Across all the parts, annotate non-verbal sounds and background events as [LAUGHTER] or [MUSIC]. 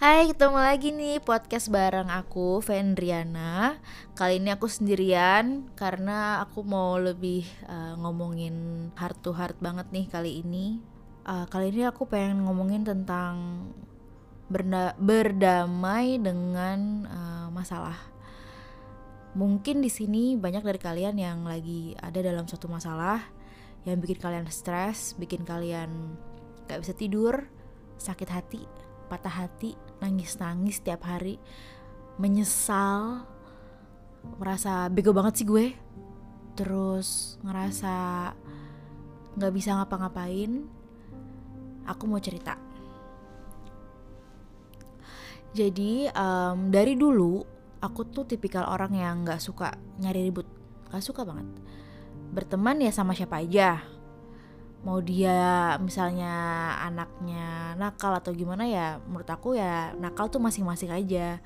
Hai, ketemu lagi nih podcast bareng aku, Vendriana. Kali ini aku sendirian karena aku mau lebih uh, ngomongin heart to heart banget nih kali ini. Uh, kali ini aku pengen ngomongin tentang berda berdamai dengan uh, masalah. Mungkin di sini banyak dari kalian yang lagi ada dalam suatu masalah yang bikin kalian stres, bikin kalian gak bisa tidur, sakit hati, patah hati, nangis-nangis setiap hari, menyesal, merasa bego banget sih gue, terus ngerasa nggak bisa ngapa-ngapain. Aku mau cerita. Jadi um, dari dulu aku tuh tipikal orang yang nggak suka nyari ribut, nggak suka banget. Berteman ya sama siapa aja, mau dia misalnya anaknya nakal atau gimana ya menurut aku ya nakal tuh masing-masing aja.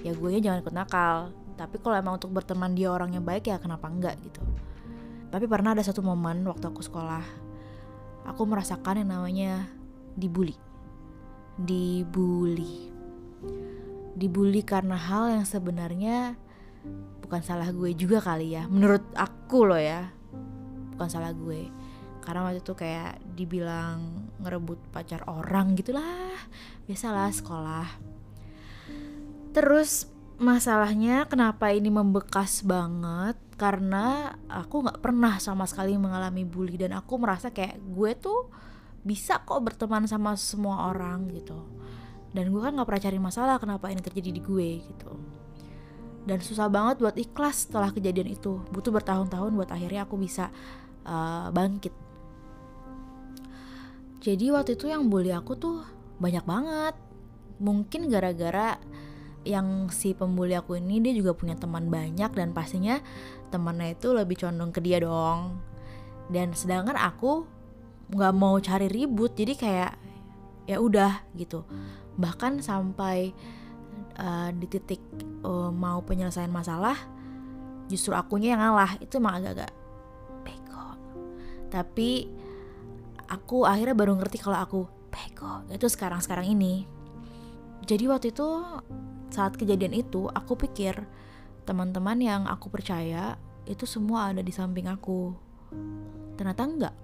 Ya gue nya jangan ikut nakal tapi kalau emang untuk berteman dia orang yang baik ya kenapa enggak gitu. Tapi pernah ada satu momen waktu aku sekolah aku merasakan yang namanya dibully. Dibully. Dibully karena hal yang sebenarnya bukan salah gue juga kali ya menurut aku loh ya. Bukan salah gue karena waktu itu kayak dibilang ngerebut pacar orang gitulah. Biasalah sekolah. Terus masalahnya kenapa ini membekas banget? Karena aku nggak pernah sama sekali mengalami bully dan aku merasa kayak gue tuh bisa kok berteman sama semua orang gitu. Dan gue kan nggak pernah cari masalah kenapa ini terjadi di gue gitu. Dan susah banget buat ikhlas setelah kejadian itu. Butuh bertahun-tahun buat akhirnya aku bisa uh, bangkit jadi waktu itu yang bully aku tuh banyak banget. Mungkin gara-gara yang si pembuli aku ini dia juga punya teman banyak dan pastinya temannya itu lebih condong ke dia dong. Dan sedangkan aku nggak mau cari ribut jadi kayak ya udah gitu. Bahkan sampai uh, di titik uh, mau penyelesaian masalah justru akunya yang ngalah. Itu emang agak-agak bego. Tapi aku akhirnya baru ngerti kalau aku bego. Itu sekarang sekarang ini. Jadi waktu itu saat kejadian itu aku pikir teman-teman yang aku percaya itu semua ada di samping aku. Ternyata enggak.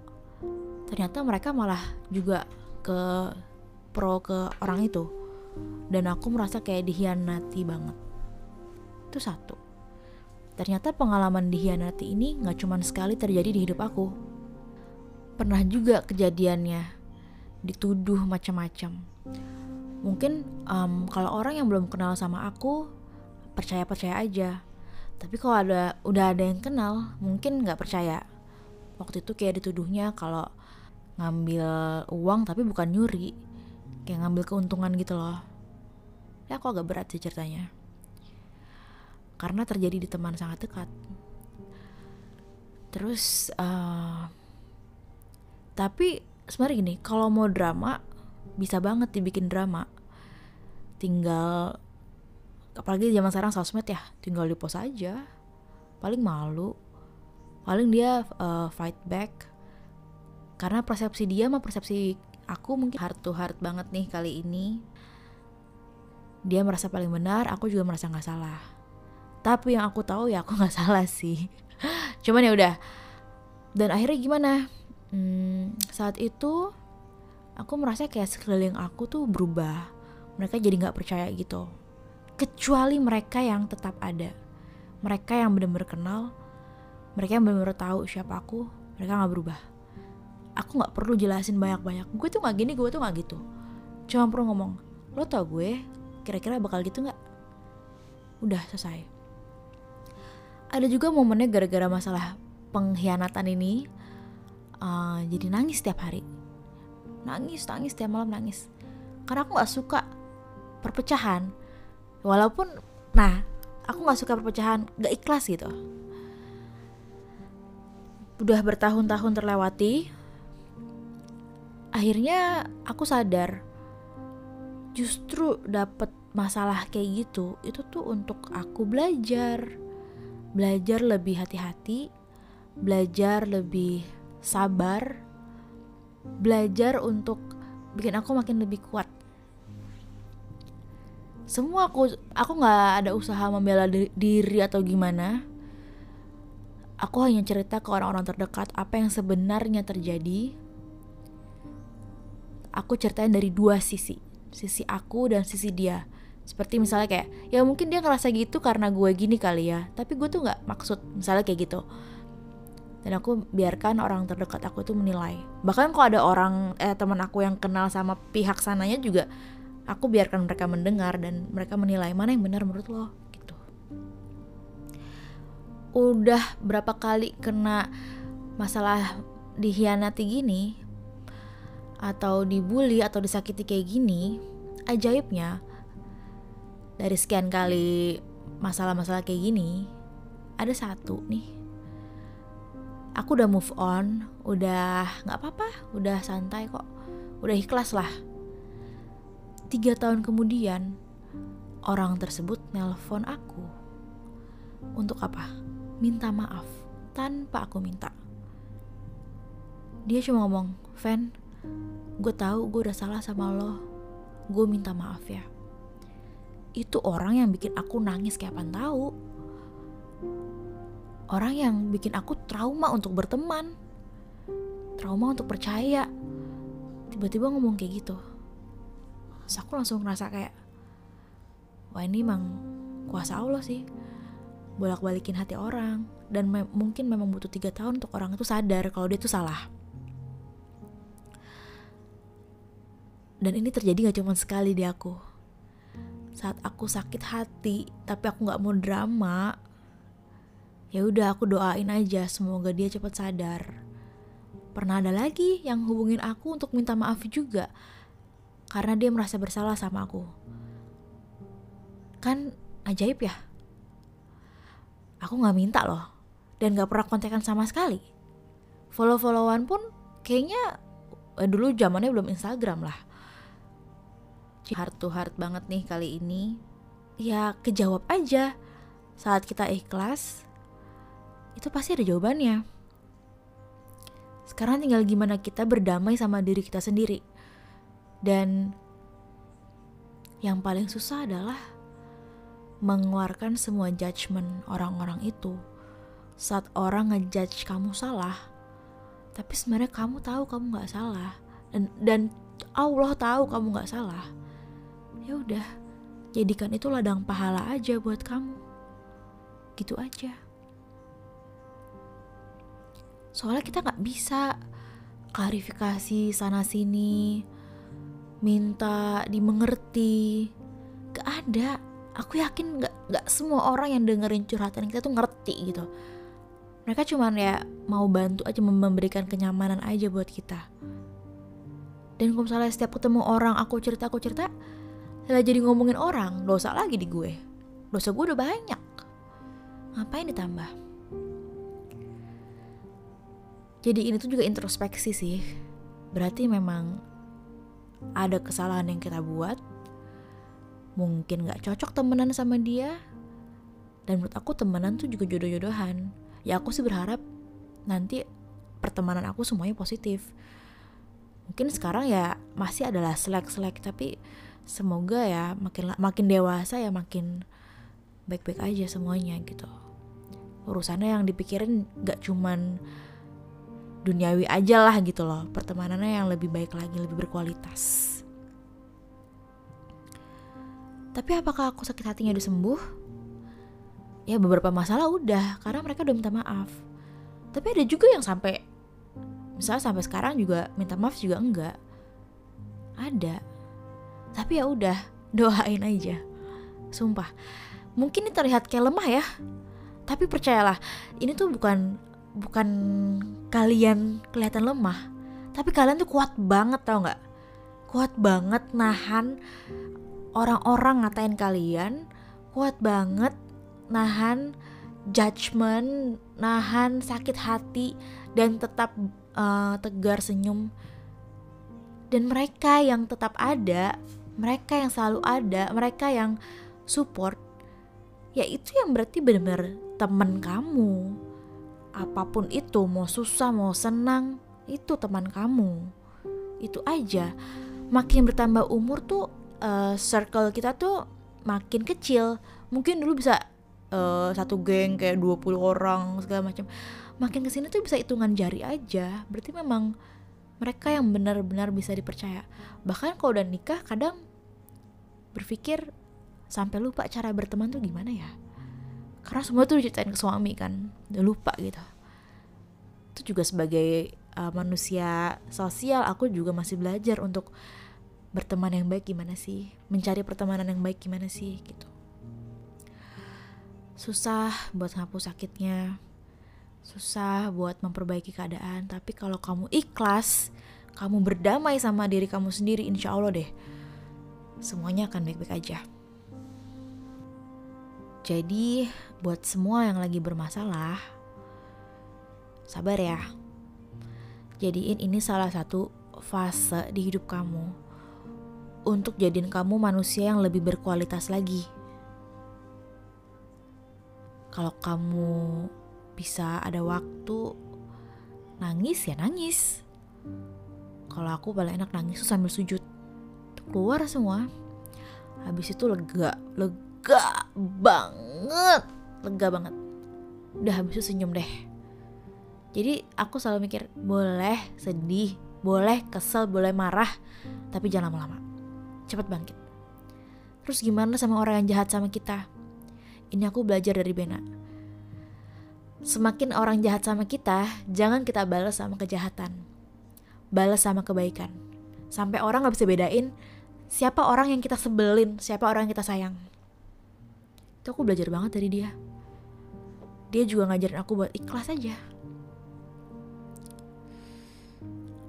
Ternyata mereka malah juga ke pro ke orang itu. Dan aku merasa kayak dihianati banget. Itu satu. Ternyata pengalaman dihianati ini nggak cuma sekali terjadi di hidup aku pernah juga kejadiannya dituduh macam-macam. Mungkin um, kalau orang yang belum kenal sama aku percaya percaya aja. Tapi kalau ada udah ada yang kenal mungkin nggak percaya. Waktu itu kayak dituduhnya kalau ngambil uang tapi bukan nyuri kayak ngambil keuntungan gitu loh. Ya aku agak berat sih ceritanya. Karena terjadi di teman sangat dekat. Terus uh, tapi sebenarnya gini kalau mau drama bisa banget dibikin drama. Tinggal apalagi zaman sekarang sosmed ya tinggal di post aja. Paling malu. Paling dia uh, fight back. Karena persepsi dia sama persepsi aku mungkin heart to heart banget nih kali ini. Dia merasa paling benar aku juga merasa nggak salah. Tapi yang aku tahu ya aku nggak [LAUGHS] salah sih. Cuman ya udah. Dan akhirnya gimana hmm, saat itu aku merasa kayak sekeliling aku tuh berubah. Mereka jadi nggak percaya gitu. Kecuali mereka yang tetap ada. Mereka yang benar-benar kenal. Mereka yang benar-benar tahu siapa aku. Mereka nggak berubah. Aku nggak perlu jelasin banyak-banyak. Gue tuh nggak gini gue tuh nggak gitu. Cuma perlu ngomong lo tau gue kira-kira bakal gitu nggak? Udah selesai. Ada juga momennya gara-gara masalah pengkhianatan ini uh, jadi nangis setiap hari. Nangis nangis setiap malam nangis. Karena aku nggak suka perpecahan. Walaupun nah aku nggak suka perpecahan gak ikhlas gitu. Udah bertahun-tahun terlewati akhirnya aku sadar justru dapet masalah kayak gitu itu tuh untuk aku belajar. Belajar lebih hati-hati belajar lebih sabar, belajar untuk bikin aku makin lebih kuat. semua aku aku nggak ada usaha membela diri, atau gimana. Aku hanya cerita ke orang-orang terdekat apa yang sebenarnya terjadi. Aku ceritain dari dua sisi sisi aku dan sisi dia. Seperti misalnya kayak ya mungkin dia ngerasa gitu karena gue gini kali ya tapi gue tuh nggak maksud misalnya kayak gitu dan aku biarkan orang terdekat aku tuh menilai. Bahkan kalau ada orang eh teman aku yang kenal sama pihak sananya juga aku biarkan mereka mendengar dan mereka menilai mana yang benar menurut lo gitu. Udah berapa kali kena masalah dihianati gini atau dibully atau disakiti kayak gini ajaibnya dari sekian kali masalah-masalah kayak gini ada satu nih aku udah move on udah nggak apa-apa udah santai kok udah ikhlas lah. Tiga tahun kemudian orang tersebut nelpon aku. Untuk apa? Minta maaf tanpa aku minta. Dia cuma ngomong Van gue tahu gue udah salah sama lo gue minta maaf ya. Itu orang yang bikin aku nangis kayak tahu orang yang bikin aku trauma untuk berteman trauma untuk percaya. Tiba-tiba ngomong kayak gitu. Terus aku langsung ngerasa kayak wah ini emang kuasa Allah sih bolak-balikin hati orang. Dan me mungkin memang butuh tiga tahun untuk orang itu sadar kalau dia itu salah. Dan ini terjadi gak cuma sekali di aku. Saat aku sakit hati tapi aku nggak mau drama ya udah aku doain aja semoga dia cepat sadar. Pernah ada lagi yang hubungin aku untuk minta maaf juga karena dia merasa bersalah sama aku. Kan ajaib ya? Aku nggak minta loh dan nggak pernah kontekan sama sekali. Follow followan pun kayaknya eh, dulu zamannya belum Instagram lah. Heart to heart banget nih kali ini. Ya kejawab aja. Saat kita ikhlas itu pasti ada jawabannya. Sekarang tinggal gimana kita berdamai sama diri kita sendiri. Dan yang paling susah adalah mengeluarkan semua judgement orang-orang itu. Saat orang ngejudge kamu salah tapi sebenarnya kamu tahu kamu nggak salah. Dan dan Allah tahu kamu nggak salah. Ya udah jadikan itu ladang pahala aja buat kamu. Gitu aja soalnya kita nggak bisa klarifikasi sana sini minta dimengerti gak ada aku yakin gak, gak semua orang yang dengerin curhatan kita tuh ngerti gitu mereka cuman ya mau bantu aja memberikan kenyamanan aja buat kita dan kalau misalnya setiap ketemu orang aku cerita aku cerita lah jadi ngomongin orang, dosa lagi di gue. Dosa gue udah banyak. Ngapain ditambah? Jadi ini tuh juga introspeksi sih. Berarti memang ada kesalahan yang kita buat. Mungkin gak cocok temenan sama dia. Dan menurut aku temenan tuh juga jodoh-jodohan. Ya aku sih berharap nanti pertemanan aku semuanya positif. Mungkin sekarang ya masih adalah selek-selek tapi semoga ya makin makin dewasa ya makin baik-baik aja semuanya gitu urusannya yang dipikirin gak cuman duniawi aja lah gitu loh. Pertemanannya yang lebih baik lagi lebih berkualitas. Tapi apakah aku sakit hatinya udah sembuh? Ya beberapa masalah udah karena mereka udah minta maaf. Tapi ada juga yang sampai misalnya sampai sekarang juga minta maaf juga enggak. Ada. Tapi ya udah [LAUGHS] doain aja. Sumpah. Mungkin ini terlihat kayak lemah ya. Tapi percayalah ini tuh bukan bukan kalian kelihatan lemah tapi kalian tuh kuat banget tau nggak kuat banget nahan orang-orang ngatain kalian kuat banget nahan judgement nahan sakit hati dan tetap uh, tegar senyum dan mereka yang tetap ada mereka yang selalu ada, mereka yang support, ya itu yang berarti benar-benar teman kamu. Apa pun itu, mau susah, mau senang, itu teman kamu. Itu aja. Makin bertambah umur tuh uh, circle kita tuh makin kecil. Mungkin dulu bisa uh, satu geng kayak 20 orang segala macam. Makin ke sini tuh bisa hitungan jari aja. Berarti memang mereka yang benar-benar bisa dipercaya. Bahkan kalau udah nikah kadang berpikir sampai lupa cara berteman tuh gimana ya karena semua tuh diceritain ke suami kan udah lupa gitu. Itu juga sebagai uh, manusia sosial aku juga masih belajar untuk berteman yang baik gimana sih? Mencari pertemanan yang baik gimana sih gitu. Susah buat ngapus sakitnya. Susah buat memperbaiki keadaan. Tapi kalau kamu ikhlas kamu berdamai sama diri kamu sendiri insya Allah deh semuanya akan baik-baik aja jadi buat semua yang lagi bermasalah sabar ya. Jadiin ini salah satu fase di hidup kamu. Untuk jadiin kamu manusia yang lebih berkualitas lagi. Kalau kamu bisa ada waktu nangis ya nangis. Kalau aku paling enak nangis tuh sambil sujud. Keluar semua. Habis itu lega lega banget. Lega banget. Udah habis itu senyum deh. Jadi aku selalu mikir boleh sedih boleh kesel boleh marah tapi jangan lama-lama. Cepat bangkit. Terus gimana sama orang yang jahat sama kita? Ini aku belajar dari Bena. Semakin orang jahat sama kita, jangan kita balas sama kejahatan. Balas sama kebaikan. Sampai orang gak bisa bedain siapa orang yang kita sebelin, siapa orang yang kita sayang. Itu aku belajar banget dari dia. Dia juga ngajarin aku buat ikhlas aja.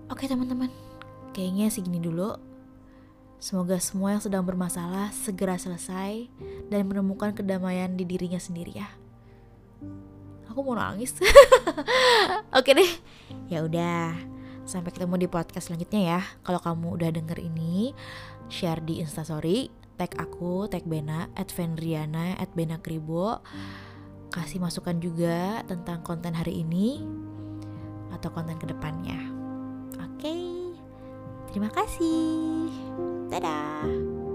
Oke teman-teman, kayaknya segini dulu. Semoga semua yang sedang bermasalah segera selesai dan menemukan kedamaian di dirinya sendiri ya. Aku mau nangis. [LAUGHS] Oke deh. Ya udah. Sampai ketemu di podcast selanjutnya ya. Kalau kamu udah denger ini share di instastory tag aku tag Bena at Vendriana at Bena Kribo. Kasih masukan juga tentang konten hari ini atau konten ke depannya. Oke terima kasih. Dadah